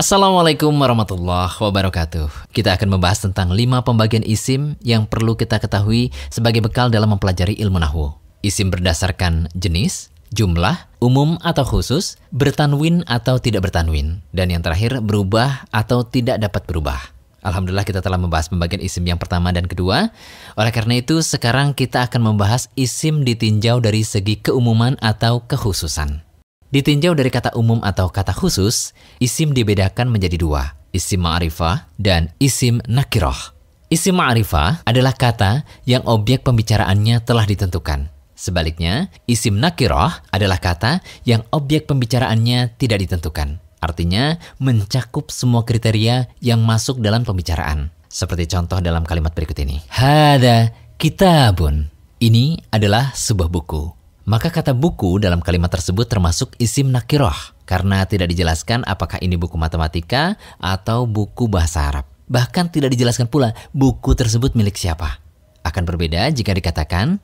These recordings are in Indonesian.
Assalamualaikum warahmatullahi wabarakatuh. Kita akan membahas tentang lima pembagian isim yang perlu kita ketahui sebagai bekal dalam mempelajari ilmu nahwu. Isim berdasarkan jenis, jumlah, umum atau khusus, bertanwin atau tidak bertanwin, dan yang terakhir berubah atau tidak dapat berubah. Alhamdulillah kita telah membahas pembagian isim yang pertama dan kedua. Oleh karena itu, sekarang kita akan membahas isim ditinjau dari segi keumuman atau kekhususan. Ditinjau dari kata umum atau kata khusus, isim dibedakan menjadi dua, isim ma'rifah dan isim nakiroh. Isim ma'rifah adalah kata yang objek pembicaraannya telah ditentukan. Sebaliknya, isim nakiroh adalah kata yang objek pembicaraannya tidak ditentukan. Artinya, mencakup semua kriteria yang masuk dalam pembicaraan. Seperti contoh dalam kalimat berikut ini. Hada kitabun. Ini adalah sebuah buku. Maka kata buku dalam kalimat tersebut termasuk isim nakiroh karena tidak dijelaskan apakah ini buku matematika atau buku bahasa Arab. Bahkan tidak dijelaskan pula buku tersebut milik siapa. Akan berbeda jika dikatakan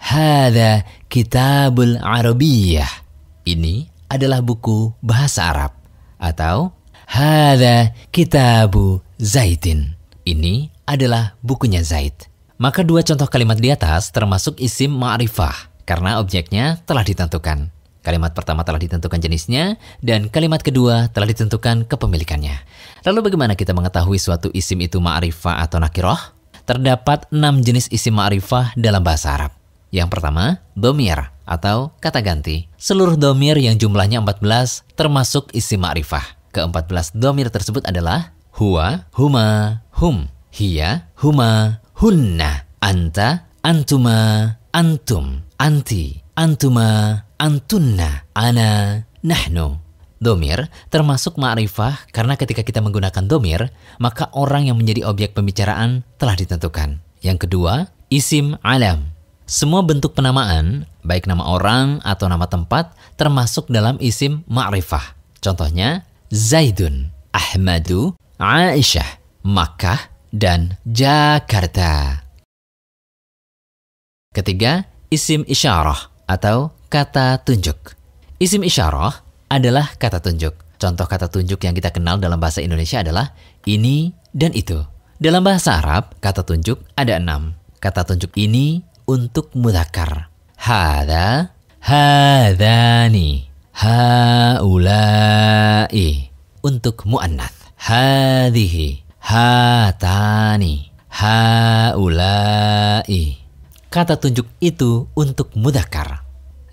Hada kitabul Arabiyah. Ini adalah buku bahasa Arab. Atau Hada kitabu Zaitin. Ini adalah bukunya Zaid. Maka dua contoh kalimat di atas termasuk isim ma'rifah karena objeknya telah ditentukan. Kalimat pertama telah ditentukan jenisnya, dan kalimat kedua telah ditentukan kepemilikannya. Lalu bagaimana kita mengetahui suatu isim itu ma'rifah atau nakiroh? Terdapat enam jenis isim ma'rifah dalam bahasa Arab. Yang pertama, domir atau kata ganti. Seluruh domir yang jumlahnya 14 termasuk isim ma'rifah. Ke-14 domir tersebut adalah huwa, huma, hum, hiya, huma, hunna, anta, antuma, antum, anti, antuma, antunna, ana, nahnu. Domir termasuk ma'rifah karena ketika kita menggunakan domir, maka orang yang menjadi objek pembicaraan telah ditentukan. Yang kedua, isim alam. Semua bentuk penamaan, baik nama orang atau nama tempat, termasuk dalam isim ma'rifah. Contohnya, Zaidun, Ahmadu, Aisyah, Makkah, dan Jakarta. Ketiga, isim isyarah atau kata tunjuk. Isim isyarah adalah kata tunjuk. Contoh kata tunjuk yang kita kenal dalam bahasa Indonesia adalah ini dan itu. Dalam bahasa Arab, kata tunjuk ada enam. Kata tunjuk ini untuk mudakar. Hada, hadani, haulai. Untuk mu'annath. Hadihi, hatani, haulai kata tunjuk itu untuk mudakar.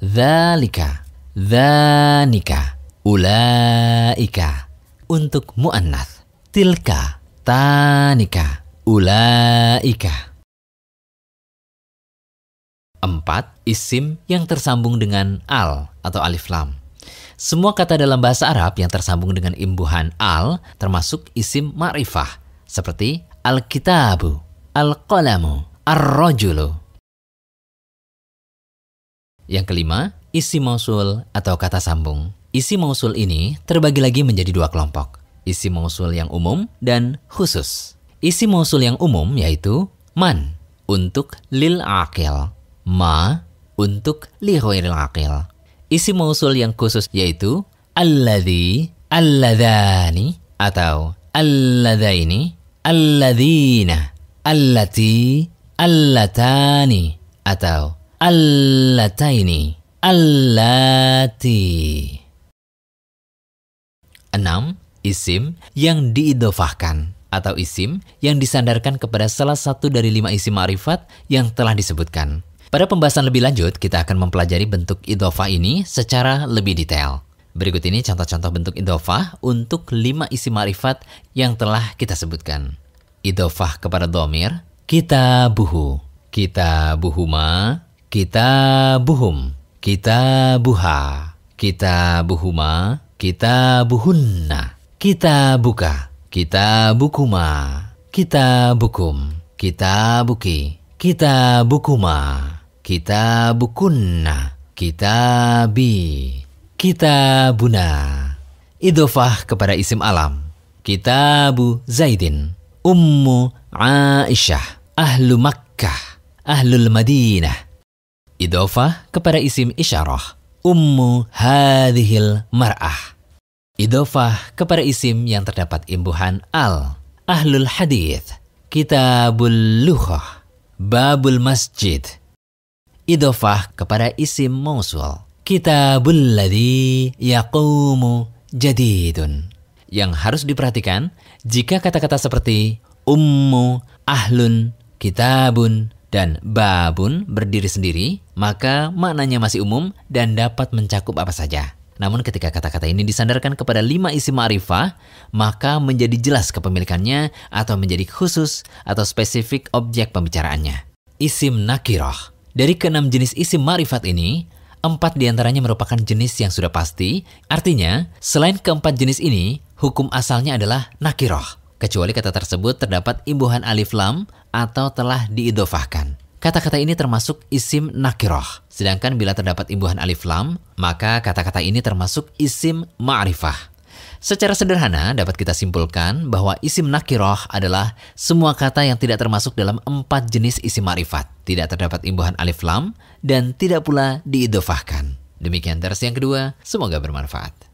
Zalika, zanika, ulaika. Untuk mu'annath. Tilka, tanika, ulaika. Empat, isim yang tersambung dengan al atau alif lam. Semua kata dalam bahasa Arab yang tersambung dengan imbuhan al termasuk isim ma'rifah seperti al-kitabu, al-qalamu, ar-rajulu, yang kelima, isi mausul atau kata sambung. Isi mausul ini terbagi lagi menjadi dua kelompok. Isi mausul yang umum dan khusus. Isi mausul yang umum yaitu man untuk lil akil, ma untuk li akil. Isi mausul yang khusus yaitu alladhi, alladhani atau alladhaini, alladhina, allati, allatani atau allataini allati enam isim yang diidofahkan atau isim yang disandarkan kepada salah satu dari lima isim ma'rifat yang telah disebutkan. Pada pembahasan lebih lanjut, kita akan mempelajari bentuk idofah ini secara lebih detail. Berikut ini contoh-contoh bentuk idofah untuk lima isim ma'rifat yang telah kita sebutkan. Idofah kepada domir, kita buhu, kita buhuma, kita buhum, kita buha, kita buhuma, kita buhunna, kita buka, kita bukuma, kita bukum, kita buki, kita bukuma, kita bukunna, kita bi, kita buna. Idofah kepada isim alam. Kitabu Zaidin, Ummu Aisyah, Ahlu Makkah, Ahlul Madinah, Idofah kepada isim isyarah. Ummu hadhil mar'ah. Idofah kepada isim yang terdapat imbuhan al. Ahlul hadith. Kitabul lughah. Babul masjid. Idofah kepada isim mausul. Kitabul ladhi yaqumu jadidun. Yang harus diperhatikan, jika kata-kata seperti ummu, ahlun, kitabun, dan babun berdiri sendiri, maka maknanya masih umum dan dapat mencakup apa saja. Namun ketika kata-kata ini disandarkan kepada lima isim ma'rifah, maka menjadi jelas kepemilikannya atau menjadi khusus atau spesifik objek pembicaraannya. Isim nakiroh. Dari keenam jenis isim ma'rifat ini, empat di antaranya merupakan jenis yang sudah pasti, artinya selain keempat jenis ini, hukum asalnya adalah nakiroh. Kecuali kata tersebut terdapat imbuhan alif lam atau telah diidofahkan. Kata-kata ini termasuk isim nakiroh. Sedangkan bila terdapat imbuhan alif lam, maka kata-kata ini termasuk isim ma'rifah. Secara sederhana dapat kita simpulkan bahwa isim nakiroh adalah semua kata yang tidak termasuk dalam empat jenis isim ma'rifat. Tidak terdapat imbuhan alif lam dan tidak pula diidofahkan. Demikian terus yang kedua, semoga bermanfaat.